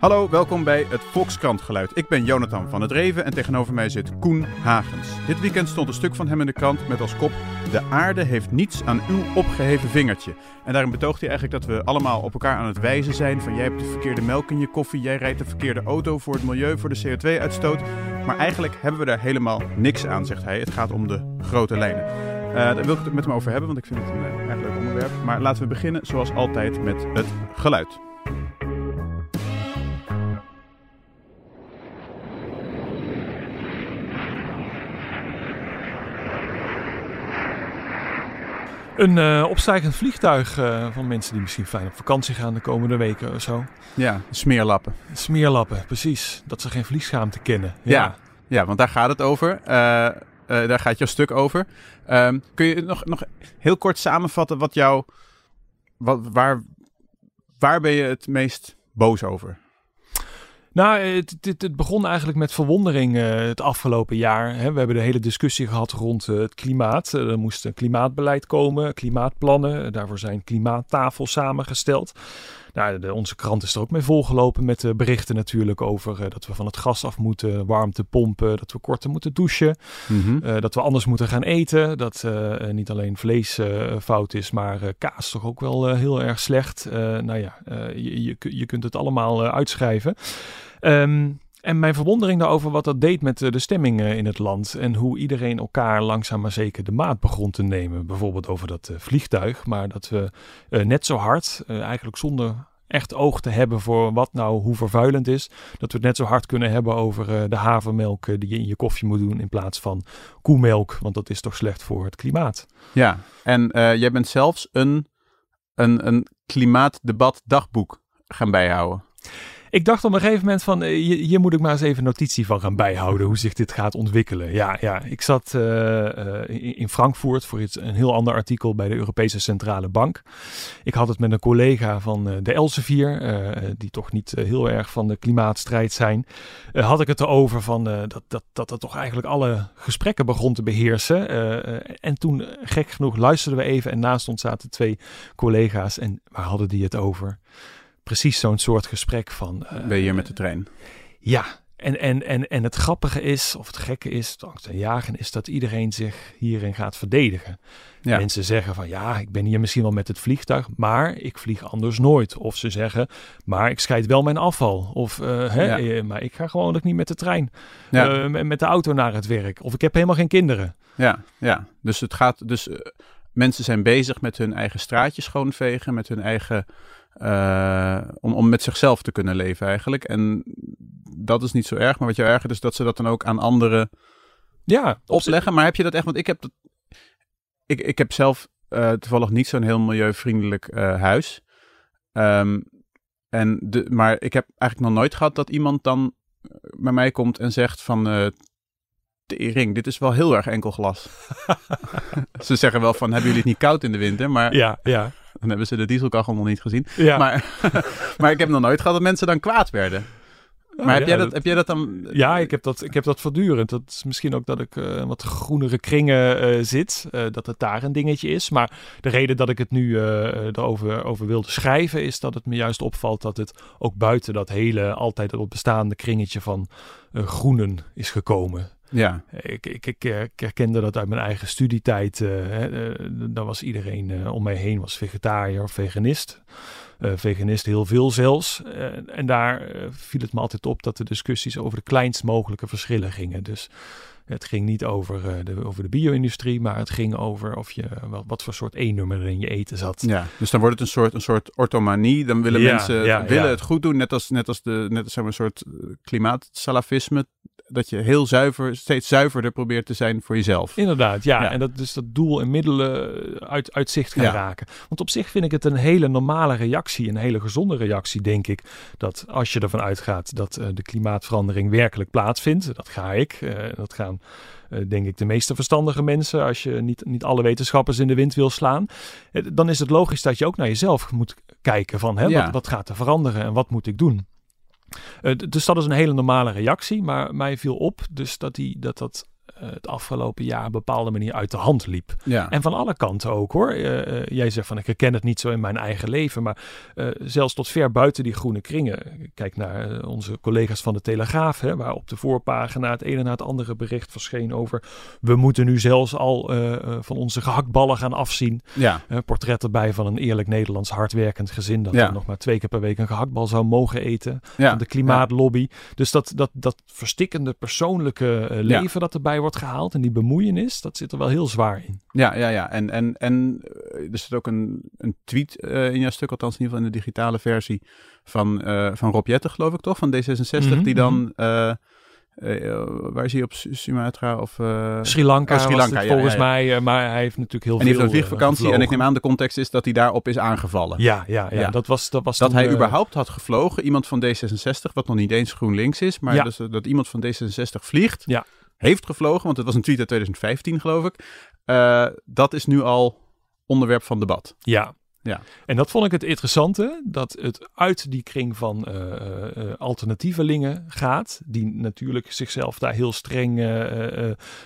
Hallo, welkom bij het Volkskrant Geluid. Ik ben Jonathan van het Reven en tegenover mij zit Koen Hagens. Dit weekend stond een stuk van hem in de krant met als kop... De aarde heeft niets aan uw opgeheven vingertje. En daarin betoogt hij eigenlijk dat we allemaal op elkaar aan het wijzen zijn... van jij hebt de verkeerde melk in je koffie, jij rijdt de verkeerde auto voor het milieu, voor de CO2-uitstoot. Maar eigenlijk hebben we daar helemaal niks aan, zegt hij. Het gaat om de grote lijnen. Uh, daar wil ik het met hem over hebben, want ik vind het een uh, erg leuk onderwerp. Maar laten we beginnen, zoals altijd, met het geluid. Een uh, opstijgend vliegtuig uh, van mensen die misschien fijn op vakantie gaan de komende weken of zo. Ja, smeerlappen. Smeerlappen, precies. Dat ze geen vliegschaamte kennen. Ja, ja, ja want daar gaat het over. Uh, daar gaat jouw stuk over. Um, kun je nog, nog heel kort samenvatten wat jou... Wat, waar, waar ben je het meest boos over? Nou, het, het, begon eigenlijk met verwondering uh, het afgelopen jaar. Hè. We hebben de hele discussie gehad rond uh, het klimaat. Uh, er moest een klimaatbeleid komen, klimaatplannen. daarvoor zijn klimaattafels samengesteld. Nou, de, onze krant is er ook mee volgelopen met uh, berichten natuurlijk over uh, dat we van het gas af moeten, warmte pompen, dat we korter moeten douchen, mm -hmm. uh, dat we anders moeten gaan eten, dat niet alleen vlees fout is, maar kaas toch ook wel heel erg slecht. nou ja, je, je, je, kunt het allemaal uitschrijven. Um, en mijn verwondering daarover wat dat deed met de stemming in het land. En hoe iedereen elkaar langzaam maar zeker de maat begon te nemen. Bijvoorbeeld over dat vliegtuig. Maar dat we net zo hard, eigenlijk zonder echt oog te hebben voor wat nou hoe vervuilend is. Dat we het net zo hard kunnen hebben over de havermelk die je in je koffie moet doen in plaats van koemelk. Want dat is toch slecht voor het klimaat. Ja, en jij bent zelfs een, een, een klimaatdebat dagboek gaan bijhouden. Ik dacht op een gegeven moment van, hier moet ik maar eens even notitie van gaan bijhouden, hoe zich dit gaat ontwikkelen. Ja, ja ik zat uh, uh, in Frankfurt voor iets, een heel ander artikel bij de Europese Centrale Bank. Ik had het met een collega van de Elsevier, die toch niet heel erg van de klimaatstrijd zijn. had ik het erover van dat, dat, dat dat toch eigenlijk alle gesprekken begon te beheersen. en toen, gek genoeg, luisterden we even en naast ons zaten twee collega's en waar hadden die het over? Precies zo'n soort gesprek van... Uh, ben je hier met de trein? Ja, en, en, en, en het grappige is, of het gekke is, te jagen, is dat iedereen zich hierin gaat verdedigen. Ja. Mensen zeggen van ja, ik ben hier misschien wel met het vliegtuig, maar ik vlieg anders nooit. Of ze zeggen, maar ik scheid wel mijn afval. Of uh, hè, ja. maar ik ga gewoon ook niet met de trein, ja. uh, met de auto naar het werk. Of ik heb helemaal geen kinderen. Ja, ja. dus het gaat, dus uh, mensen zijn bezig met hun eigen straatje schoonvegen, met hun eigen uh, om, om met zichzelf te kunnen leven eigenlijk. En dat is niet zo erg. Maar wat jou ergert is dat ze dat dan ook aan anderen ja, opleggen. Maar heb je dat echt? Want ik heb dat. Ik, ik heb zelf uh, toevallig niet zo'n heel milieuvriendelijk uh, huis. Um, en de, maar ik heb eigenlijk nog nooit gehad dat iemand dan bij mij komt en zegt van uh, tering, dit is wel heel erg enkel glas. Ze zeggen wel van, hebben jullie het niet koud in de winter? Maar ja, ja. Dan hebben ze de dieselkachel nog niet gezien. Ja. Maar, maar ik heb nog nooit gehad dat mensen dan kwaad werden. Oh, maar heb, jij dat, heb jij dat dan... Ja, ik heb dat, ik heb dat voortdurend. Dat is misschien ook dat ik uh, wat groenere kringen uh, zit. Uh, dat het daar een dingetje is. Maar de reden dat ik het nu erover over wilde schrijven... is dat het me juist opvalt dat het ook buiten dat hele... altijd dat bestaande kringetje van groenen is gekomen. Ja. Ik, ik, ik, ik, herkende dat uit mijn eigen studietijd. Uh, uh, dan was iedereen om mij heen was vegetariër of veganist. veganist heel veel zelfs. en daar viel het me altijd op dat de discussies over de kleinst mogelijke verschillen gingen. Dus het ging niet over, de, over de bio-industrie, maar het ging over of je, wat, wat voor soort E-nummer in je eten zat. Ja, dus dan wordt het een soort, een soort orthomanie. Dan willen ja, mensen ja, willen ja. het goed doen, net als, net als, de, net als zeg maar, een soort klimaatsalafisme dat je heel zuiver, steeds zuiverder probeert te zijn voor jezelf. Inderdaad, ja. ja. En dat dus dat doel en middelen uit, uit zicht gaan ja. raken. Want op zich vind ik het een hele normale reactie, een hele gezonde reactie, denk ik. Dat als je ervan uitgaat dat uh, de klimaatverandering werkelijk plaatsvindt, dat ga ik, uh, dat gaan uh, denk ik de meeste verstandige mensen, als je niet, niet alle wetenschappers in de wind wil slaan, dan is het logisch dat je ook naar jezelf moet kijken van hè, ja. wat, wat gaat er veranderen en wat moet ik doen. Uh, dus dat is een hele normale reactie, maar mij viel op dus dat die, dat, dat het afgelopen jaar een bepaalde manier uit de hand liep. Ja. En van alle kanten ook hoor. Eh, eh, jij zegt van ik herken het niet zo in mijn eigen leven, maar eh, zelfs tot ver buiten die groene kringen. Kijk naar eh, onze collega's van de Telegraaf, hè, waar op de voorpagina het ene na het andere bericht verscheen over we moeten nu zelfs al eh, eh, van onze gehaktballen gaan afzien. ja. Eh, portret erbij van een eerlijk Nederlands hardwerkend gezin dat Ja. nog maar twee keer per week een gehaktbal zou mogen eten van de klimaatlobby. Dus dat, dat, dat verstikkende persoonlijke eh, leven dat erbij wordt gehaald en die bemoeienis, dat zit er wel heel zwaar in. Ja, ja, ja. En, en, en eh, er zit ook een, een tweet eh, in jouw stuk, althans in ieder geval in de digitale versie, van, eh, van Rob Jetten, geloof ik toch, van D66, Mhm, die dan, eh, eh, waar is hij op Su- Sumatra of... eh, Sri Lanka, oh, Sri Lanka, ja, volgens ja, ja. mij, maar hij heeft natuurlijk heel en veel heeft een vliegvakantie en ik neem aan de context is dat hij daarop is aangevallen. Ja, ja, ja. Dat, was, dat was Dat hij überhaupt had gevlogen, iemand van D66, wat nog niet eens GroenLinks is, maar dus, dat iemand van D66 vliegt, Ja. Heeft gevlogen, want het was een tweet uit 2015 geloof ik, Eh, dat is nu al onderwerp van debat. Ja. Ja. En dat vond ik het interessante, dat het uit die kring van eh, eh, alternatievelingen gaat, die natuurlijk zichzelf daar heel streng,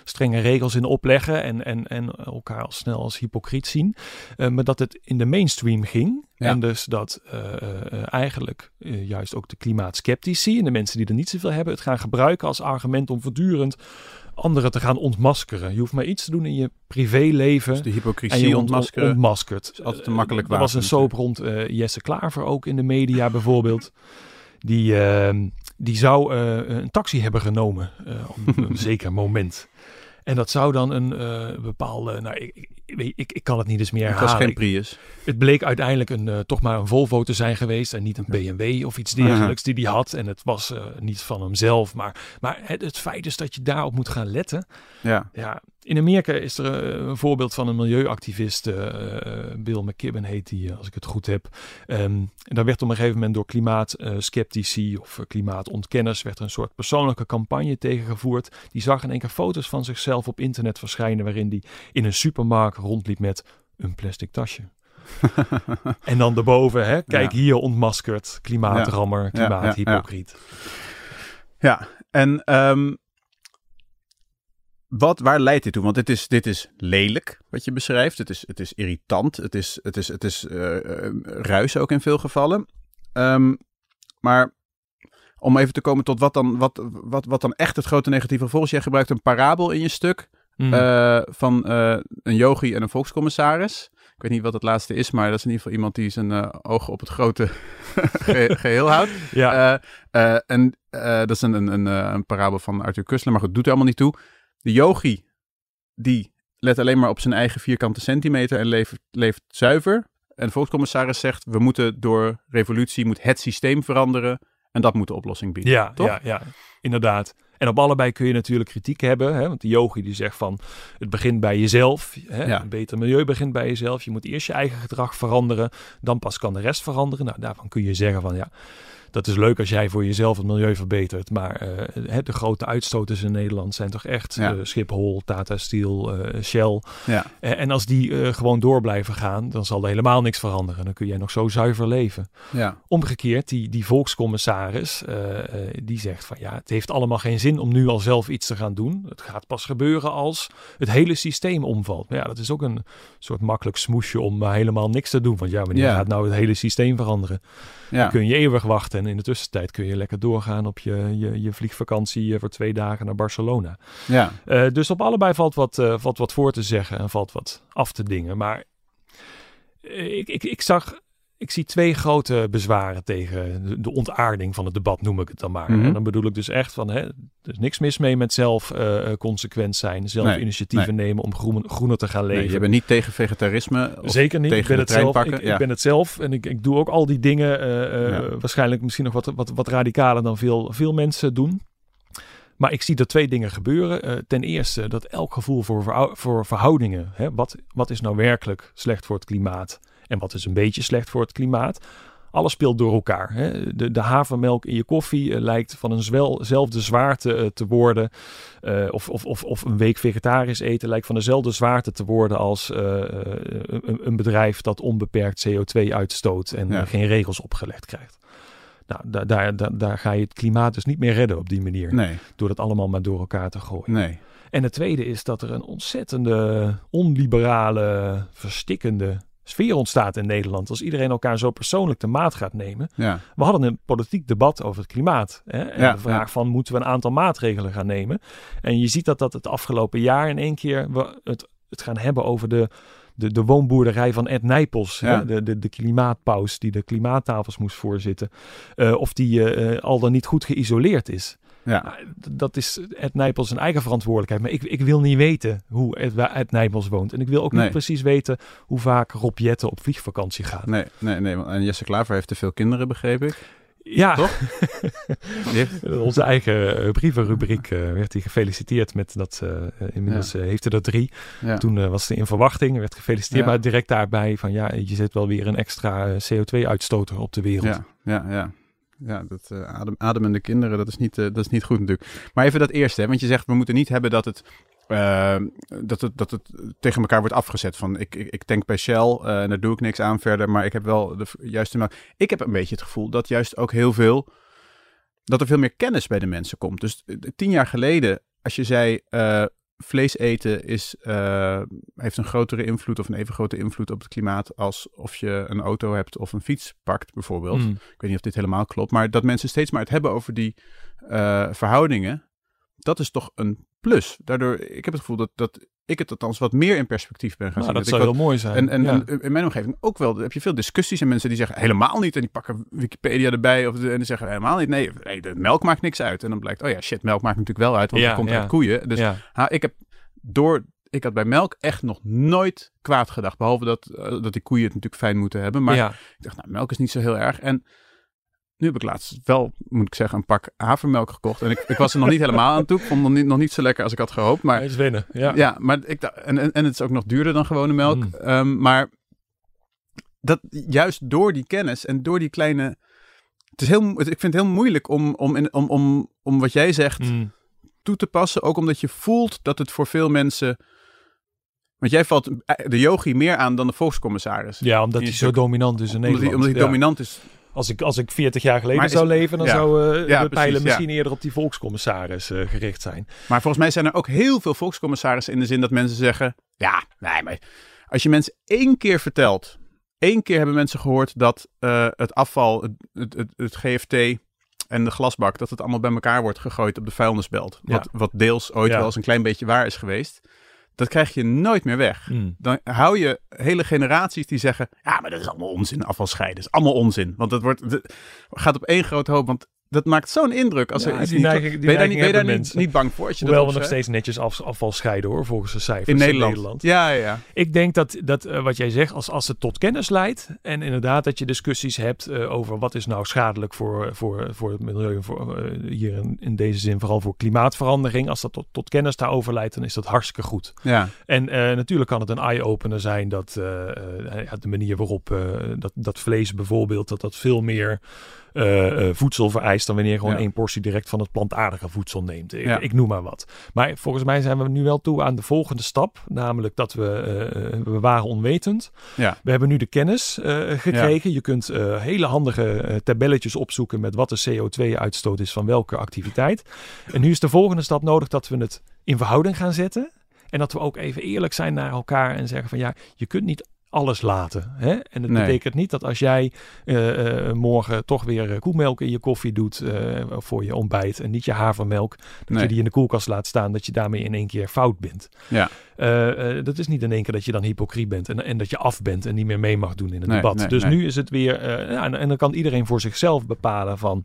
strenge regels in opleggen en, en, en elkaar al snel als hypocriet zien. Maar dat het in de mainstream ging. Ja. En dus dat eigenlijk juist ook de klimaatskeptici en de mensen die er niet zoveel hebben, het gaan gebruiken als argument om voortdurend anderen te gaan ontmaskeren. Je hoeft maar iets te doen in je privéleven. Dus de En hypocrisie je ont- ontmaskeren. ontmaskert. is altijd een makkelijk Eh, Er was een soap rond eh, Jesse Klaver ook in de media bijvoorbeeld. Die, ehm, die zou eh, een taxi hebben genomen op een zeker moment. En dat zou dan een eh, bepaalde... Nou, ik, ik, ik, kan het niet eens meer Het was herhalen. geen Prius. het bleek uiteindelijk een, eh, toch maar een Volvo te zijn geweest en niet een BMW of iets dergelijks die hij had. En het was eh, niet van hemzelf. Maar, maar het, het feit is dat je daarop moet gaan letten. Ja. Ja, in Amerika is er eh, een voorbeeld van een milieuactivist, eh, eh, Bill McKibben heet die, als ik het goed heb. Ehm, en daar werd op een gegeven moment door klimaatskeptici of eh, klimaatontkenners werd er een soort persoonlijke campagne tegengevoerd. Die zag in één keer foto's van zichzelf op internet verschijnen waarin die in een supermarkt rondliep met een plastic tasje. En dan daarboven, hè, kijk Ja. hier ontmaskerd, klimaatrammer, ja, klimaathypocriet. Ja, en ehm, wat, waar leidt dit toe? Want dit is, dit is lelijk, wat je beschrijft. Het is, het is irritant. Het is, het is, het is eh, eh, ruis ook in veel gevallen. Ehm, maar om even te komen tot wat dan, wat, wat, wat dan echt het grote negatieve gevolg is. Jij gebruikt een parabel in je stuk Mm. eh, van een yogi en een volkscommissaris. Ik weet niet wat het laatste is, maar dat is in ieder geval iemand die zijn ogen op het grote ge- geheel houdt. ja, en dat is een, een, een, een parabel van Arthur Kussler, maar goed, doet er allemaal niet toe. De yogi, die let alleen maar op zijn eigen vierkante centimeter en leeft, leeft zuiver. En de volkscommissaris zegt, we moeten door revolutie, moet het systeem veranderen. En dat moet de oplossing bieden. Ja, toch? ja, ja, inderdaad. En op allebei kun je natuurlijk kritiek hebben. Hè? Want de yogi die zegt van het begint bij jezelf. Hè? Ja. Een beter milieu begint bij jezelf. Je moet eerst je eigen gedrag veranderen. Dan pas kan de rest veranderen. Nou, daarvan kun je zeggen van ja, dat is leuk als jij voor jezelf het milieu verbetert. Maar hè, de grote uitstoters in Nederland zijn toch echt Ja. eh, Schiphol, Tata Steel, eh, Shell. Ja. En als die gewoon door blijven gaan, dan zal er helemaal niks veranderen. Dan kun jij nog zo zuiver leven. Ja. Omgekeerd, die, die volkscommissaris, die zegt van ja, het heeft allemaal geen zin om nu al zelf iets te gaan doen. Het gaat pas gebeuren als het hele systeem omvalt. Maar ja, dat is ook een soort makkelijk smoesje om helemaal niks te doen. Want ja, wanneer gaat nou het hele systeem veranderen? ja. Dan kun je eeuwig wachten en in de tussentijd kun je lekker doorgaan op je, je, je vliegvakantie eh, voor twee dagen naar Barcelona. ja. Eh, dus op allebei valt wat, eh, valt wat voor te zeggen en valt wat af te dingen. Maar ik, ik, ik zag, ik zie twee grote bezwaren tegen de, de ontaarding van het debat, noem ik het dan maar. Mhm. En dan bedoel ik dus echt van, hè, er is niks mis mee met zelf eh, eh, consequent zijn, zelf Nee, initiatieven nemen om groen, groener te gaan leven. Nee, je bent niet tegen vegetarisme. Zeker niet. tegen Ik ben, het zelf, ik, ik ben het zelf en ik, ik doe ook al die dingen. eh, Ja. Waarschijnlijk misschien nog wat, wat, wat radicaler dan veel, veel mensen doen. Maar ik zie er twee dingen gebeuren. Ten eerste dat elk gevoel voor, voor verhoudingen. Hè, wat, wat is nou werkelijk slecht voor het klimaat? En wat is een beetje slecht voor het klimaat? Alles speelt door elkaar. Hè. De, de havermelk in je koffie eh, lijkt van eenzelfde zwaarte eh, te worden. Eh, of, of, of, of een week vegetarisch eten lijkt van dezelfde zwaarte te worden als een, een bedrijf dat onbeperkt CO2 uitstoot en Ja. geen regels opgelegd krijgt. Nou, daar, daar, daar, daar ga je het klimaat dus niet meer redden op die manier. Nee, Door dat allemaal maar door elkaar te gooien. nee. En het tweede is dat er een ontzettende onliberale, verstikkende sfeer ontstaat in Nederland. Als iedereen elkaar zo persoonlijk de maat gaat nemen. Ja, We hadden een politiek debat over het klimaat. Hè? En Ja, de vraag ja. van moeten we een aantal maatregelen gaan nemen. En je ziet dat dat het afgelopen jaar in één keer we het, het gaan hebben over de, de, de woonboerderij van Ed Nijpels. Hè? De, de, de klimaatpaus die de klimaattafels moest voorzitten. Eh, of die eh, al dan niet goed geïsoleerd is. Ja. Nou, dat is Ed Nijpels zijn eigen verantwoordelijkheid. Maar ik, ik wil niet weten hoe Ed, Nijpels woont. En ik wil ook Nee. niet precies weten hoe vaak Rob Jetten op vliegvakantie gaat. Nee, nee, nee. want- En Jesse Klaver heeft te veel kinderen, begreep ik. Ja, Toch? Onze eigen eh, brievenrubriek eh, werd hij gefeliciteerd met dat. eh, inmiddels heeft hij er drie. ja. Toen was hij in verwachting, werd gefeliciteerd. Ja. Maar direct daarbij van ja, je zet wel weer een extra eh, CO2-uitstoter op de wereld. Ja, ja, ja. Ja, dat eh, adem, ademende kinderen, dat is, niet, eh, dat is niet goed natuurlijk. Maar even dat eerste, hè, want je zegt we moeten niet hebben dat het, eh, dat het, dat het tegen elkaar wordt afgezet. Van ik, ik, ik tank bij Shell en daar doe ik niks aan verder, maar ik heb wel de juiste. Ik heb een beetje het gevoel dat juist ook heel veel, dat er veel meer kennis bij de mensen komt. Dus tien jaar geleden, als je zei vlees eten is, eh, heeft een grotere invloed of een even grote invloed op het klimaat als of je een auto hebt of een fiets pakt bijvoorbeeld. Mm. Ik weet niet of dit helemaal klopt, maar dat mensen steeds maar het hebben over die eh, verhoudingen, dat is toch een plus. Daardoor, ik heb het gevoel dat, dat ik het althans wat meer in perspectief ben gaan Nou, zien. dat zou heel mooi zijn. en, en, Ja. en in mijn omgeving ook wel. heb je veel discussies en mensen die zeggen helemaal niet. En die pakken Wikipedia erbij. Of de, en die zeggen helemaal niet. Nee, nee, de melk maakt niks uit. En dan blijkt, oh ja, shit, melk maakt natuurlijk wel uit. Want Ja, het komt ja. uit koeien. Dus ja. ha, ik heb door... Ik had bij melk echt nog nooit kwaad gedacht. Behalve dat, eh, dat die koeien het natuurlijk fijn moeten hebben. Maar ja. ik dacht, nou, melk is niet zo heel erg. En nu heb ik laatst wel, moet ik zeggen, een pak havermelk gekocht. En ik, ik was er nog niet helemaal aan toe. Ik vond het nog niet, nog niet zo lekker als ik had gehoopt. Maar Hij is winnen. Ja. ja, maar ik en, en, en het is ook nog duurder dan gewone melk. Mm. Ehm, maar dat juist door die kennis en door die kleine. Het is heel, ik vind het heel moeilijk om, om, in, om, om, om wat jij zegt Mm. toe te passen. Ook omdat je voelt dat het voor veel mensen. Want jij valt de yogi meer aan dan de volkscommissaris. Ja, omdat hij zo dominant is in omdat Nederland. hij, omdat hij Ja. dominant is. Als ik, als ik 40 jaar geleden is- zou leven, dan ja. zou eh, Ja, de precies, pijlen ja. misschien eerder op die volkscommissaris eh, gericht zijn. Maar volgens mij zijn er ook heel veel volkscommissarissen in de zin dat mensen zeggen: Ja, nee, maar als je mensen één keer vertelt, één keer hebben mensen gehoord dat eh, het afval, het, het, het, het GFT en de glasbak, dat het allemaal bij elkaar wordt gegooid op de vuilnisbelt. Wat, wat deels ooit wel eens een klein beetje waar is geweest. Dat krijg je nooit meer weg. Mm. Dan hou je hele generaties die zeggen: Ja, maar dat is allemaal onzin, afval scheiden. Dat is allemaal onzin. Want het wordt, gaat op één grote hoop. Want dat maakt zo'n indruk. Als Ja, er iets die niet, neiging- die ben je daar, niet, neiging ben je daar hebben niet, mensen. niet bang voor? Als je Hoewel dat we nog steeds netjes af, afval scheiden hoor, volgens de cijfers in Nederland. Ja, ja, ja. Ik denk dat, dat eh, wat jij zegt, als, als het tot kennis leidt en inderdaad dat je discussies hebt eh, over wat is nou schadelijk voor, voor, voor het milieu, voor, eh, hier in, in deze zin vooral voor klimaatverandering, als dat tot, tot kennis daarover leidt, dan is dat hartstikke goed. ja. En natuurlijk kan het een eye-opener zijn dat de manier waarop dat, dat vlees bijvoorbeeld, dat dat veel meer voedsel vereist dan wanneer je gewoon één portie direct van het plantaardige voedsel neemt. Ik, noem maar wat. Maar volgens mij zijn we nu wel toe aan de volgende stap, namelijk dat we, eh, we waren onwetend. Ja. We hebben nu de kennis eh, gekregen. Je kunt eh, hele handige tabelletjes opzoeken met wat de CO2-uitstoot is van welke activiteit. En nu is de volgende stap nodig dat we het in verhouding gaan zetten. En dat we ook even eerlijk zijn naar elkaar en zeggen van ja, je kunt niet alles laten. Hè? En het Nee. betekent niet dat als jij eh, eh, morgen toch weer eh, koemelk in je koffie doet voor je ontbijt en niet je havermelk, dat Nee. je die in de koelkast laat staan, dat je daarmee in één keer fout bent. Ja. Dat is niet in één keer dat je dan hypocriet bent en, en dat je af bent en niet meer mee mag doen in het Nee, debat. dus nu is het weer, ja, en, en dan kan iedereen voor zichzelf bepalen van.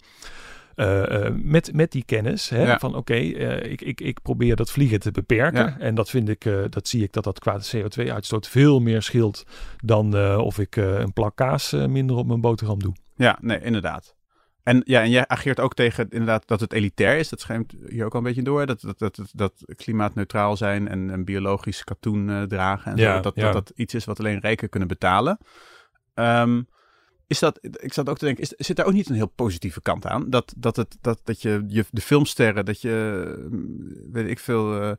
Eh, eh, met, met die kennis hè, Ja. van oké, eh, ik, ik, ik probeer dat vliegen te beperken. Ja. En dat vind ik, dat zie ik dat dat qua CO2-uitstoot veel meer scheelt dan of ik een plak kaas minder op mijn boterham doe. Ja, nee, inderdaad. En, ja, en jij ageert ook tegen inderdaad dat het elitair is. Dat schijnt hier ook al een beetje door. Dat, dat, dat, dat, klimaatneutraal zijn en, en biologisch katoen dragen. En Ja, zo, dat, dat dat iets is wat alleen rijken kunnen betalen. Ehm, is dat, ik zat ook te denken, is, zit daar ook niet een heel positieve kant aan? Dat, dat, het, dat, dat je, je de filmsterren, dat je, mm, weet ik veel, eh,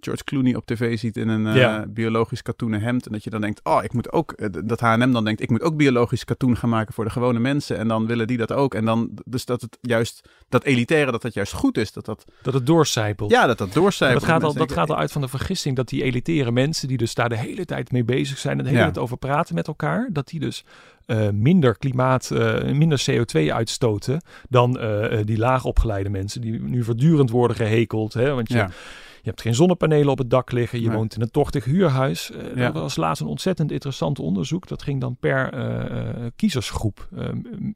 George Clooney op tv ziet in een eh, Ja. biologisch katoenen hemd. En dat je dan denkt, oh, ik moet ook, eh, dat H&M dan denkt, ik moet ook biologisch katoen gaan maken voor de gewone mensen. En dan willen die dat ook. En dan, dus dat het juist, dat elitaire, dat dat juist goed is. Dat dat, Dat het doorcijpelt. ja, dat dat doorcijpelt. dat gaat, al, dat denken, gaat al uit van de vergissing dat die elitaire mensen die dus daar de hele tijd mee bezig zijn en de hele Ja. tijd over praten met elkaar, dat die dus minder klimaat, eh, minder CO2 uitstoten dan eh, eh, die laagopgeleide mensen die nu voortdurend worden gehekeld. Hè? Want je, Ja. je hebt geen zonnepanelen op het dak liggen, je Nee. woont in een tochtig huurhuis. Eh, Ja. Dat was laatst een ontzettend interessant onderzoek. Dat ging dan per eh, eh, kiezersgroep. Eh,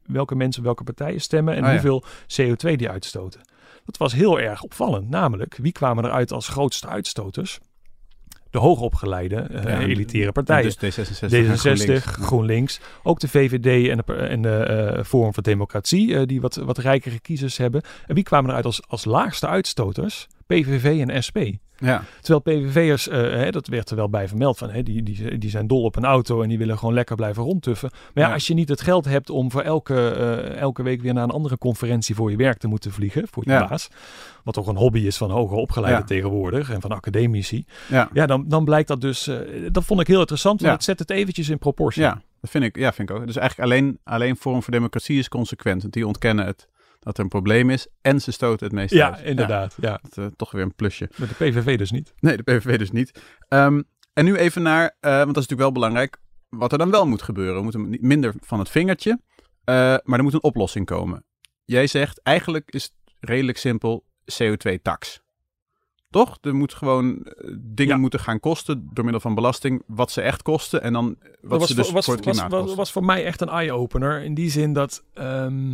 welke mensen welke partijen stemmen en Oh ja. hoeveel CO2 die uitstoten. Dat was heel erg opvallend. Namelijk, wie kwamen eruit als grootste uitstoters? De hoogopgeleide, eh Ja, elitaire partijen. Dus D66, en D66, GroenLinks. GroenLinks, ook de VVD en de, en de eh, Forum voor Democratie, eh, die wat, wat rijkere kiezers hebben. En wie kwamen eruit als, als laagste uitstoters? PVV en SP. Ja, Terwijl PVV'ers, eh, hè, dat werd er wel bij vermeld van, hè, die, die, die zijn dol op een auto en die willen gewoon lekker blijven rondtuffen. Maar ja, Ja. als je niet het geld hebt om voor elke, eh, elke week weer naar een andere conferentie voor je werk te moeten vliegen, voor je Ja. baas, wat toch een hobby is van hoger opgeleiden Ja. tegenwoordig en van academici, ja. ja, dan, dan blijkt dat dus, eh, dat vond ik heel interessant, want het zet het eventjes in proportie. Ja, dat vind ik, ja, vind ik ook. Dus eigenlijk alleen, alleen Forum voor Democratie is consequent. Want die ontkennen het dat er een probleem is. En ze stoten het meest Ja, uit. inderdaad. Ja. dat, eh, toch weer een plusje. Met de PVV dus niet. Nee, de PVV dus niet. Ehm, en nu even naar, eh, want dat is natuurlijk wel belangrijk, wat er dan wel moet gebeuren. We moeten niet minder van het vingertje, eh, maar er moet een oplossing komen. Jij zegt, eigenlijk is het redelijk simpel CO2-tax. Toch? Er moet gewoon dingen Ja. moeten gaan kosten door middel van belasting, wat ze echt kosten en dan wat was, ze dus was, voor het klimaat was voor mij echt een eye-opener. In die zin dat ehm,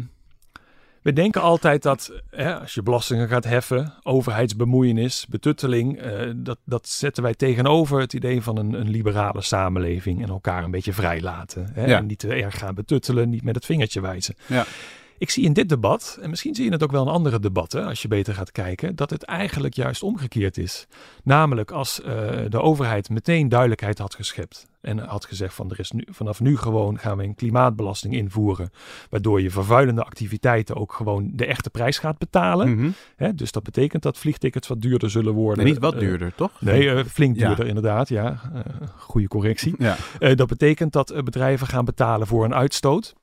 we denken altijd dat hè, als je belastingen gaat heffen, overheidsbemoeienis, betutteling, eh, dat, dat zetten wij tegenover het idee van een, een liberale samenleving en elkaar een beetje vrijlaten. Hè? Ja. En niet te erg gaan betuttelen, niet met het vingertje wijzen. Ja. Ik zie in dit debat, en misschien zie je het ook wel in andere debatten, als je beter gaat kijken, dat het eigenlijk juist omgekeerd is. Namelijk als eh, de overheid meteen duidelijkheid had geschept en had gezegd van er is nu, vanaf nu gewoon gaan we een klimaatbelasting invoeren, waardoor je vervuilende activiteiten ook gewoon de echte prijs gaat betalen. Mhm. Hè? Dus dat betekent dat vliegtickets wat duurder zullen worden. Nee, niet wat Eh, duurder, toch? Nee, eh, flink Ja. duurder inderdaad, ja. Goede correctie. Ja, dat betekent dat bedrijven gaan betalen voor een uitstoot.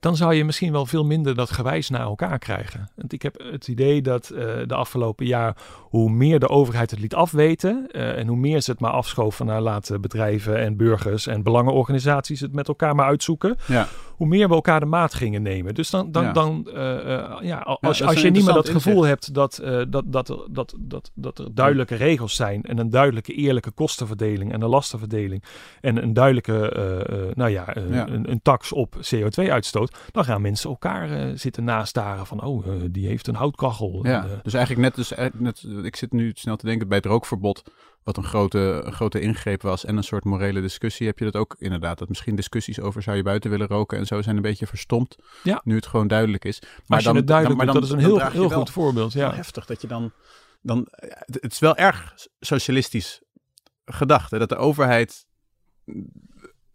Dan zou je misschien wel veel minder dat gewijs naar elkaar krijgen. Want ik heb het idee dat eh, de afgelopen jaar, hoe meer de overheid het liet afweten. eh, en hoe meer ze het maar afschoven naar laten bedrijven en burgers en belangenorganisaties het met elkaar maar uitzoeken. ja. Hoe meer we elkaar de maat gingen nemen. Dus dan, dan, Ja. dan eh, ja, als, als je niet meer dat gevoel hebt dat, dat, dat, er- dat, dat, dat er duidelijke regels zijn en een duidelijke eerlijke kostenverdeling en een lastenverdeling en een duidelijke, nou ja, Ja. Een, een tax op CO2-uitstoot, dan gaan mensen elkaar eh, zitten nastaren van, oh, eh, die heeft een houtkachel. Ja, En, eh, dus eigenlijk net, dus, net, ik zit nu snel te denken bij het rookverbod, wat een grote, een grote ingreep was en een soort morele discussie, heb je dat ook inderdaad. Dat misschien discussies over zou je buiten willen roken en zo zijn een beetje verstomd, Ja. nu het gewoon duidelijk is. Maar als je het duidelijk maar dat is een dan heel, heel goed voorbeeld. Ja. heftig dat je dan, dan het is wel erg socialistisch gedacht, hè, dat de overheid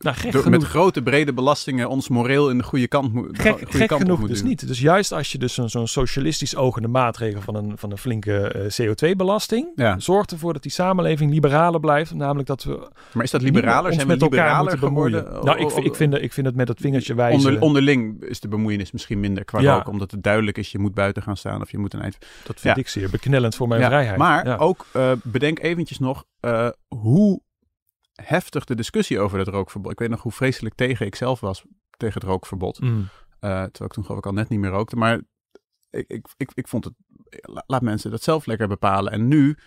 Nou, gek door- genoeg, met grote brede belastingen ons moreel in de goede kant Gek, goede gek kant genoeg moet dus niet. Dus juist als je dus zo'n socialistisch ogende maatregel van een, van een flinke eh, CO2-belasting Ja. zorgt ervoor dat die samenleving liberaler blijft. Namelijk dat we Maar is dat liberaler? Zijn we met elkaar liberaler moeten bemoeien. geworden? Nou, ik, O- ik, vind, ik vind het met het vingertje wijzen, Onder, onderling is de bemoeienis misschien minder qua Ja. rook, omdat het duidelijk is, je moet buiten gaan staan of je moet een eind. dat vind ja. ik zeer beknellend voor mijn Ja, vrijheid. Maar ook eh, bedenk eventjes nog eh, hoe heftig de discussie over het rookverbod. Ik weet nog hoe vreselijk tegen ik zelf was tegen het rookverbod. Mm. Eh, terwijl ik toen geloof ik al net niet meer rookte. Maar ik, ik, ik, ik vond het, la- laat mensen dat zelf lekker bepalen. En nu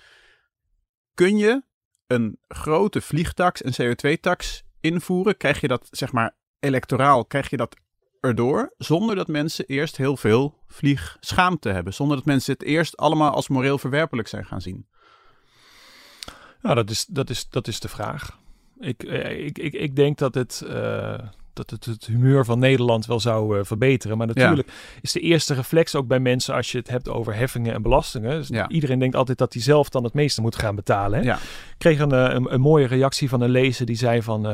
kun je een grote vliegtax, een CO2-tax invoeren. Krijg je dat, zeg maar, electoraal, krijg je dat erdoor. Zonder dat mensen eerst heel veel vliegschaamte hebben. Zonder dat mensen het eerst allemaal als moreel verwerpelijk zijn gaan zien. Nou, dat is, dat, is, dat is de vraag. Ik, eh, ik, ik, ik denk dat het, eh, dat het het humeur van Nederland wel zou verbeteren. Maar natuurlijk is de eerste reflex ook bij mensen als je het hebt over heffingen en belastingen. Dus Iedereen denkt altijd dat hij zelf dan het meeste moet gaan betalen. Hè? Ja. Ik kreeg een, een, een, mooie reactie van een lezer die zei van,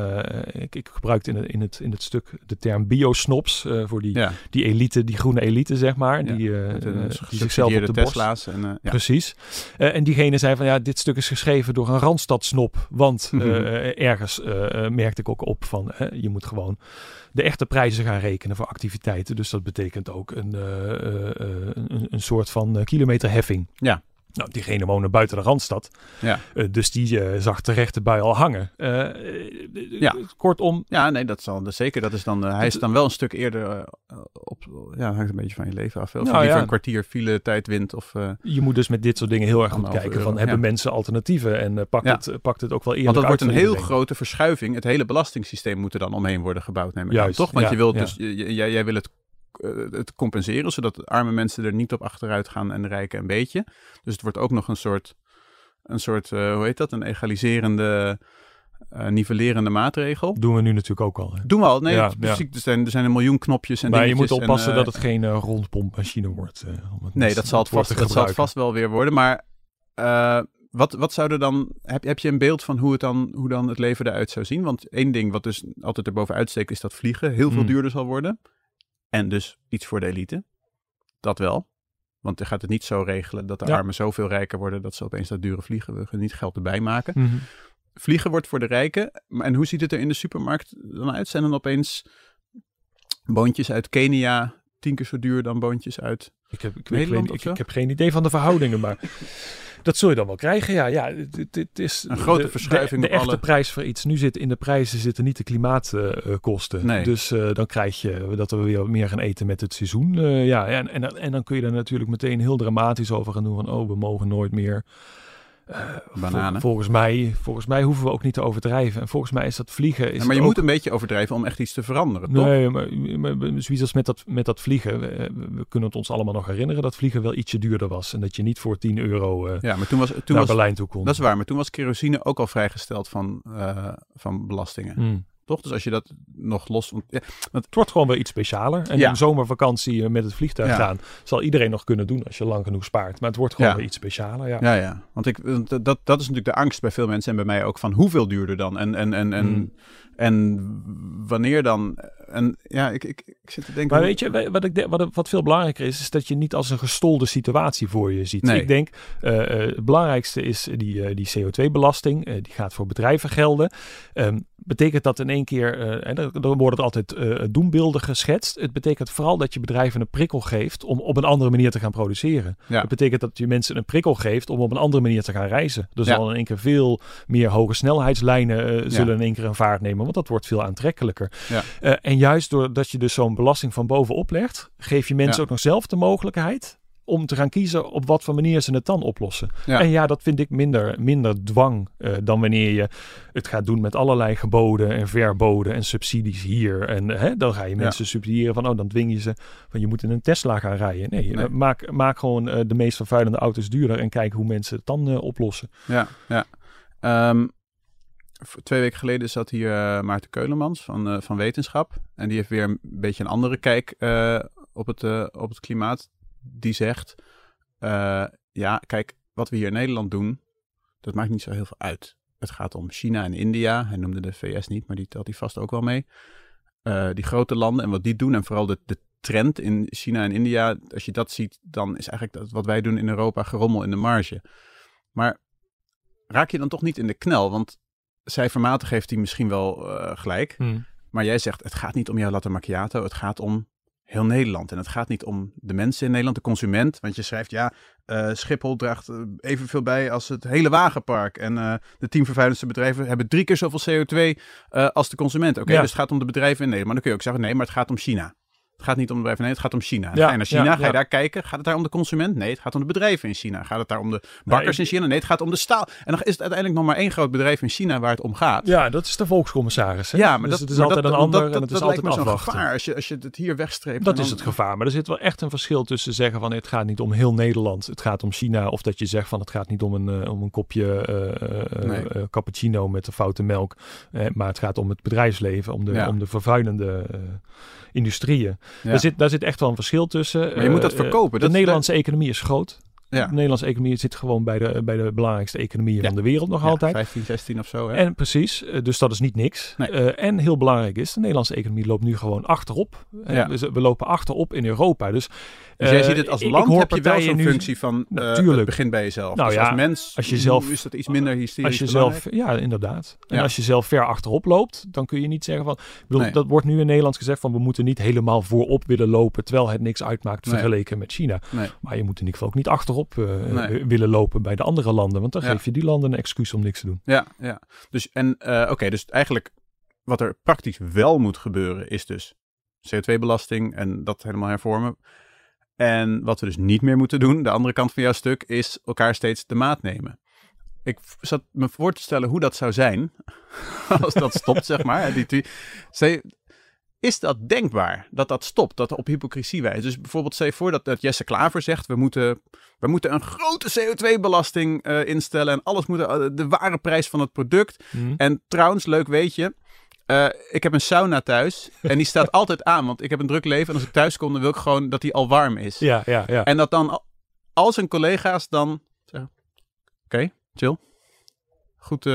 ik, ik gebruikte in het, in, het, in het stuk de term biosnops voor die, die elite, die groene elite zeg maar. Die, die zichzelf op de Tesla's. En, Precies. en diegene zei van ja, dit stuk is geschreven door een Randstadsnop. Want mhm. ergens merkte ik ook op van je moet gewoon de echte prijzen gaan rekenen voor activiteiten. Dus dat betekent ook een, een, een, soort van kilometerheffing. Ja. Nou, diegene woonde buiten de Randstad. Ja. Uh, dus die uh, zag terecht erbij al hangen. Uh, ja. Kortom. Ja, nee, dat zal dus zeker. Dat is dan, hij is dan wel een stuk eerder op. Ja, hangt een beetje van je leven af. Of nou, liever een kwartier file tijd wint. Of, je moet dus met dit soort dingen heel erg goed kijken. van, hebben mensen alternatieven? En pakt, het, pakt het ook wel eerder Want dat wordt een heel grote verschuiving. Het hele belastingssysteem moet er dan omheen worden gebouwd, neem ik Juist, aan, toch? Want je wilt dus, jij, jij wil het eh, het compenseren, zodat arme mensen er niet op achteruit gaan en de rijken een beetje. Dus het wordt ook nog een soort, een soort uh, hoe heet dat, een egaliserende, uh, nivellerende maatregel. Doen we nu natuurlijk ook al. Hè? Doen we al, nee, ja, Er, zijn, er zijn een miljoen knopjes en Maar je moet oppassen dat het geen rondpompmachine wordt. nee, dat zal, het vast, dat zal het vast wel weer worden, maar... Wat, wat zou er dan. Heb, heb je een beeld van hoe, het dan, hoe dan het leven eruit zou zien? Want één ding wat dus altijd erboven uitsteekt, is dat vliegen heel veel hmm. duurder zal worden. En dus iets voor de elite. Dat wel. Want je gaat het niet zo regelen dat de armen zoveel rijker worden dat ze opeens dat dure vliegen we niet geld erbij maken. Mhm. Vliegen wordt voor de rijken. En hoe ziet het er in de supermarkt dan uit? Zijn dan opeens boontjes uit Kenia tien keer zo duur dan boontjes uit ik heb, ik, Nederland? Ik, ik, heb geen idee van de verhoudingen, maar dat zul je dan wel krijgen. Ja, ja het, is een grote verschuiving. De, de echte prijs voor iets. Nu zit in de prijzen zitten niet de klimaatkosten. nee. Dus uh, dan krijg je dat we weer meer gaan eten met het seizoen. Uh, ja, en, en, en dan kun je daar natuurlijk meteen heel dramatisch over gaan doen. Van oh, we mogen nooit meer uh, Bananen. volgens, mij, volgens mij hoeven we ook niet te overdrijven. En volgens mij is dat vliegen. Is maar je moet een beetje overdrijven om echt iets te veranderen. Toch? Nee, maar, maar zoiets als met dat, met dat vliegen. We, kunnen het ons allemaal nog herinneren dat vliegen wel ietsje duurder was. En dat je niet voor 10 euro uh, ja, maar toen was, toen naar was, Berlijn toe kon. Dat is waar, maar toen was kerosine ook al vrijgesteld van, uh, van belastingen. Hmm. Toch? Dus als je dat nog los... Ja, het wordt gewoon weer iets specialer. En ja. een zomervakantie eh, met het vliegtuig gaan... zal iedereen nog kunnen doen als je lang genoeg spaart. Maar het wordt gewoon weer iets specialer. Ja, ja. ja. Want ik, dat, dat is natuurlijk de angst bij veel mensen en bij mij ook... van hoeveel duurder dan? En, en, en, en, hmm. en wanneer dan? En ja, ik, ik, ik zit te denken... Maar weet je, wat, ik, wat, wat veel belangrijker is... is dat je niet als een gestolde situatie voor je ziet. Nee. Ik denk, uh, het belangrijkste is die, uh, die CO2-belasting. die gaat voor bedrijven gelden. Um, betekent dat in één keer, en dan worden er altijd doembeelden geschetst. Het betekent vooral dat je bedrijven een prikkel geeft om op een andere manier te gaan produceren. Ja. Het betekent dat je mensen een prikkel geeft om op een andere manier te gaan reizen. Er zal in één keer veel meer hoge snelheidslijnen zullen in één keer een vaart nemen, want dat wordt veel aantrekkelijker. Ja. En juist doordat je dus zo'n belasting van bovenop legt, geef je mensen ook nog zelf de mogelijkheid om te gaan kiezen op wat voor manier ze het dan oplossen. En ja, dat vind ik minder, minder dwang uh, dan wanneer je het gaat doen met allerlei geboden en verboden en subsidies hier. En hè, dan ga je mensen subsidiëren van, oh, dan dwing je ze van je moet in een Tesla gaan rijden. Nee, nee. maak, maak gewoon uh, de meest vervuilende auto's duurder en kijk hoe mensen het dan uh, oplossen. Ja, ja. Um, twee weken geleden zat hier Maarten Keulemans van, van Wetenschap. En die heeft weer een beetje een andere kijk op, het, op het klimaat die zegt: Ja, kijk, wat we hier in Nederland doen, dat maakt niet zo heel veel uit. Het gaat om China en India. Hij noemde de VS niet, maar die telt hij vast ook wel mee. Die grote landen en wat die doen, en vooral de, de trend in China en India, als je dat ziet, dan is eigenlijk dat, wat wij doen in Europa gerommel in de marge. Maar raak je dan toch niet in de knel? Want cijfermatig heeft hij misschien wel uh, gelijk. Hmm. Maar jij zegt, het gaat niet om jouw latte macchiato, het gaat om heel Nederland. En het gaat niet om de mensen in Nederland, de consument. Want je schrijft, ja, uh, Schiphol draagt uh, evenveel bij als het hele wagenpark. En uh, de tien vervuilendste bedrijven hebben drie keer zoveel CO2 als de consument. Oké, dus het gaat om de bedrijven in Nederland. Maar dan kun je ook zeggen, nee, maar het gaat om China. Het gaat niet om de bedrijven, nee, het gaat om China. Ja, ga je naar China, ja, ga je daar kijken. Gaat het daar om de consument? Nee, het gaat om de bedrijven in China. Gaat het daar om de bakkers in China? Nee, het gaat om de staal. En dan is het uiteindelijk nog maar één groot bedrijf in China waar het om gaat. Ja, dat is de volkscommissaris. Hè? Ja, maar Dus dat het is altijd dat, een ander dat, en het is altijd afwachten. gevaar als je, als je het hier wegstreept. Dat en is dan- het gevaar. Maar er zit wel echt een verschil tussen zeggen van het gaat niet om heel Nederland, het gaat om China. Of dat je zegt van het gaat niet om een, eh, om een kopje eh, eh, Nee. eh, cappuccino met de foute melk. eh, maar het gaat om het bedrijfsleven, om de, om de vervuilende eh, industrieën. Ja. Daar, zit, daar zit echt wel een verschil tussen. Maar je moet dat Eh, verkopen. de Dat- Nederlandse economie is groot. Ja. De Nederlandse economie zit gewoon bij de, bij de belangrijkste economieën Ja. van de wereld nog Ja, altijd. 15, 16 of zo. Hè? En precies, eh, dus dat is niet niks. Nee. Eh, en heel belangrijk is, de Nederlandse economie loopt nu gewoon achterop. Eh, dus we lopen achterop in Europa. Dus, Dus jij ziet het als land, hoor heb je wel zo'n functie van Natuurlijk. het begint bij jezelf. Nou dus ja, als mens als je zelf- is dat iets minder hysterisch Als je belangrijk. zelf, ja, inderdaad. En als je zelf ver achterop loopt, dan kun je niet zeggen van. Bedoel, Nee. Dat wordt nu in Nederland gezegd van we moeten niet helemaal voorop willen lopen, terwijl het niks uitmaakt Nee. vergeleken met China. Maar je moet in ieder geval ook niet achterop eh, Nee. willen lopen bij de andere landen, want dan Ja. geef je die landen een excuus om niks te doen. Ja, ja. Dus, en eh, oké, dus eigenlijk wat er praktisch wel moet gebeuren is dus CO2-belasting en dat helemaal hervormen. En wat we dus niet meer moeten doen, de andere kant van jouw stuk, is elkaar steeds de maat nemen. Ik zat me voor te stellen hoe dat zou zijn als dat stopt, zeg maar. Die, die, is dat denkbaar, dat dat stopt, dat op hypocrisie wijst? Dus bijvoorbeeld, stel je voor dat, dat Jesse Klaver zegt, we moeten, we moeten een grote CO2-belasting eh, instellen en alles moet, eh, de ware prijs van het product. En trouwens, leuk weet je, eh, ik heb een sauna thuis en die staat altijd aan, want ik heb een druk leven en als ik thuis kom, dan wil ik gewoon dat die al warm is. Ja, ja, ja. En dat dan al- al zijn collega's dan oké, chill. Goed,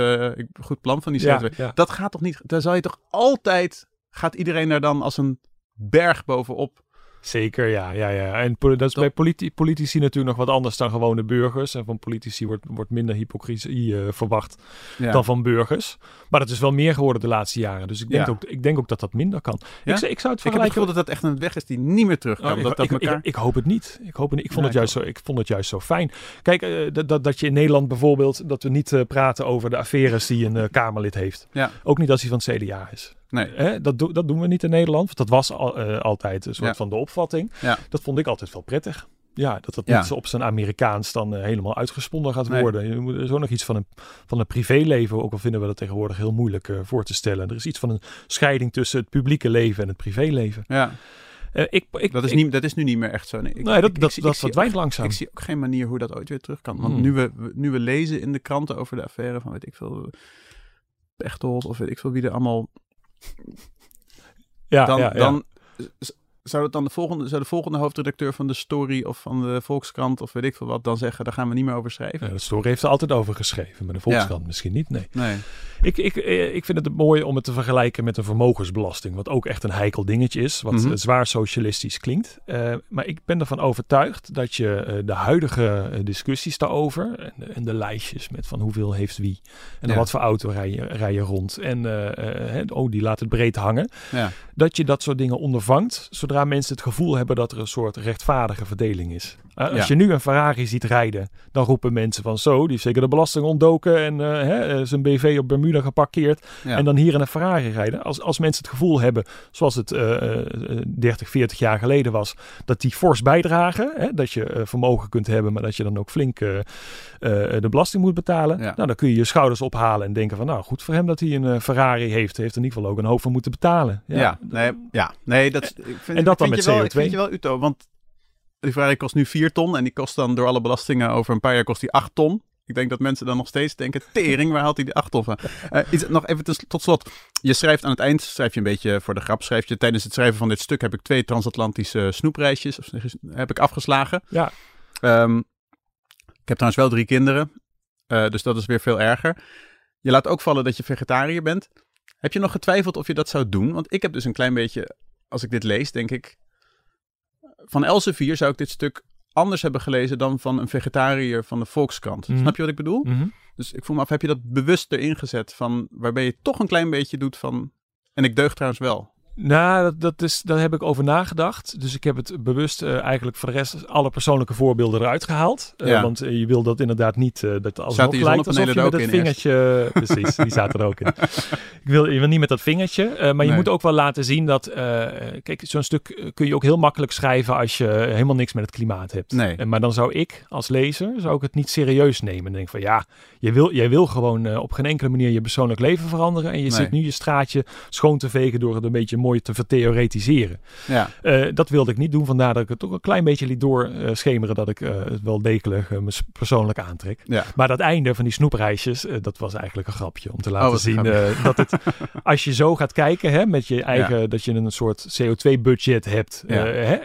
goed plan van die Ja, CO2. ja. Dat gaat toch niet, daar zal je toch altijd, gaat iedereen daar dan als een berg bovenop. Zeker, ja. ja, ja. En dat is bij politi- politici natuurlijk nog wat anders dan gewone burgers. En van politici wordt, wordt minder hypocrisie eh, verwacht Ja. dan van burgers. Maar dat is wel meer geworden de laatste jaren. Dus ik denk, Ja. ook, ik denk ook dat dat minder kan. Ja? Ik, zou- ik zou het ik heb het vergelijken... gevoel dat dat echt een weg is die niet meer terug kan. Oh, ik, dat dat ik, ik- elkaar... ik hoop het niet. Ik, hoop het niet. ik, vond, het juist zo, ik vond het juist zo fijn. Kijk, eh, dat, dat, dat je in Nederland bijvoorbeeld... dat we niet eh, praten over de affaires die een Kamerlid heeft. Ja. Ook niet als hij van het CDA is. Nee. Hè? Dat, do- dat doen we niet in Nederland. Want dat was al, eh, altijd een soort Ja. van de opvatting. Ja. Dat vond ik altijd wel prettig. Ja, dat dat niet zo op zijn Amerikaans dan eh, helemaal uitgesponnen gaat Nee. worden. Je moet, ook nog iets van een, van een privéleven, ook al vinden we dat tegenwoordig heel moeilijk eh, voor te stellen. Er is iets van een scheiding tussen het publieke leven en het privéleven. Ja, ik, ik, dat is, ik- niet, dat is nu niet meer echt zo. Nee, ik, nee, dat, dat, dat langzaam. Ik zie ook geen manier hoe dat ooit weer terug kan. Want Hmm. nu, we, we- nu we lezen in de kranten over de affaire van weet ik veel, Pechtold of weet ik veel wie er allemaal ja, dan, ja, ja. dan zou het dan de volgende, zou de volgende hoofdredacteur van de Story of van de Volkskrant of weet ik veel wat dan zeggen, daar gaan we niet meer over schrijven. Ja, de story heeft er altijd over geschreven, maar de Volkskrant misschien niet. Nee. Nee. Ik, ik, eh, ik vind het mooi om het te vergelijken met een vermogensbelasting, wat ook echt een heikel dingetje is, wat Mhm. eh, zwaar socialistisch klinkt. Eh, maar ik ben ervan overtuigd dat je de huidige discussies daarover en, de- en de lijstjes met van hoeveel heeft wie en Ja. wat voor auto rij je, rij je rond en oh, die laat het breed hangen. Ja. Dat je dat soort dingen ondervangt zodra mensen het gevoel hebben dat er een soort rechtvaardige verdeling is. Als Ja. je nu een Ferrari ziet rijden, dan roepen mensen van zo, die heeft zeker de belasting ontdoken en hè, zijn BV op Bermuda geparkeerd. Ja. En dan hier in een Ferrari rijden. Als, als mensen het gevoel hebben, zoals het eh, eh, 30, 40 jaar geleden was, dat die fors bijdragen. Hè, dat je eh, vermogen kunt hebben, maar dat je dan ook flink eh, eh, de belasting moet betalen. Ja. Nou, dan kun je je schouders ophalen en denken van, nou goed voor hem dat hij een eh, Ferrari heeft. Heeft in ieder geval ook een hoop voor moeten betalen. Ja, nee, ja, nee, dat, ik vind, en dat ik dan vind met je wel, Ik CO2. vind je wel uto, want die Ferrari kost nu 4 ton en die kost dan door alle belastingen over een paar jaar kost die 8 ton. Ik denk dat mensen dan nog steeds denken, tering, waar haalt hij die 8 ton van? Eh, iets, nog even tot slot. Je schrijft aan het eind, schrijf je een beetje voor de grap, schrijf je tijdens het schrijven van dit stuk heb ik twee transatlantische snoepreisjes of, heb ik afgeslagen. Ja. Ehm, ik heb trouwens wel drie kinderen, eh, dus dat is weer veel erger. Je laat ook vallen dat je vegetariër bent. Heb je nog getwijfeld of je dat zou doen? Want ik heb dus een klein beetje, als ik dit lees, denk ik... Van Elsevier zou ik dit stuk anders hebben gelezen dan van een vegetariër van de Volkskrant. Mhm. Snap je wat ik bedoel? Mhm. Dus ik voel me af, heb je dat bewust erin gezet van... waarbij je toch een klein beetje doet van... En ik deug trouwens wel. Nou, dat, dat is, daar heb ik over nagedacht. Dus ik heb het bewust uh, eigenlijk voor de rest alle persoonlijke voorbeelden eruit gehaald. Uh, ja. Want je wil dat inderdaad niet, uh, dat alsnog lijkt alsof je met dat vingertje... Precies, die zaten er ook in. Ik wil, je wil niet met dat vingertje, maar nee. je moet ook wel laten zien dat... kijk, zo'n stuk kun je ook heel makkelijk schrijven als je helemaal niks met het klimaat hebt. Nee. maar dan zou ik als lezer zou ik het niet serieus nemen. En denk van ja, je wil, jij wil gewoon op geen enkele manier je persoonlijk leven veranderen. En je nee. zit nu je straatje schoon te vegen door het een beetje mooi te vertheoretiseren. Ja. Uh, dat wilde ik niet doen, vandaar dat ik het toch een klein beetje liet doorschemeren dat ik uh, het wel degelijk uh, me persoonlijk aantrek. Ja. Maar dat einde van die snoepreisjes, dat was eigenlijk een grapje om te laten oh, zien dat het, als je zo gaat kijken, hè, met je eigen, ja. dat je een soort CO2-budget hebt, hè,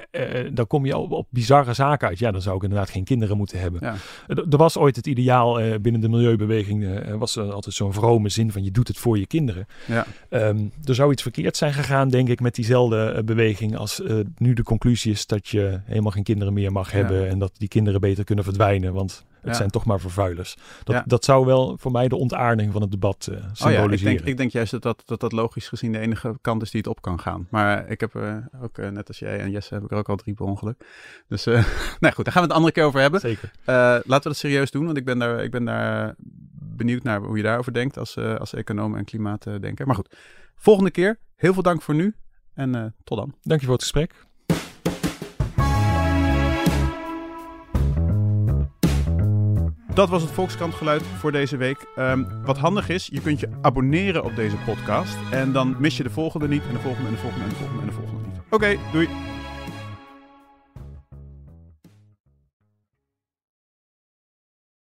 dan kom je op, op, bizarre zaken uit. Ja, dan zou ik inderdaad geen kinderen moeten hebben. Er was ooit het ideaal binnen de milieubeweging, was er altijd zo'n vrome zin van je doet het voor je kinderen. Ja. Um, er zou iets verkeerd zijn gegaan, denk ik, met diezelfde uh, beweging als uh, nu de conclusie is dat je helemaal geen kinderen meer mag hebben ja. en dat die kinderen beter kunnen verdwijnen, want het ja. zijn toch maar vervuilers. Dat, dat zou wel voor mij de ontaarding van het debat uh, symboliseren. Oh ik, denk, ik denk juist dat dat, dat dat logisch gezien de enige kant is die het op kan gaan. Maar ik heb ook, net als jij en Jesse, heb ik er ook al drie per ongeluk. Dus, nou goed, daar gaan we het een andere keer over hebben. Zeker. laten we dat serieus doen, want ik ben daar, ik ben daar benieuwd naar hoe je daarover denkt als, als econoom en klimaatdenker. Maar goed, volgende keer. Heel veel dank voor nu en uh, tot dan. Dank je voor het gesprek. Dat was het Volkskrant geluid voor deze week. Um, wat handig is, je kunt je abonneren op deze podcast. En dan mis je de volgende niet, en de volgende, en de volgende, en de volgende, en de volgende niet. Oké, okay, doei.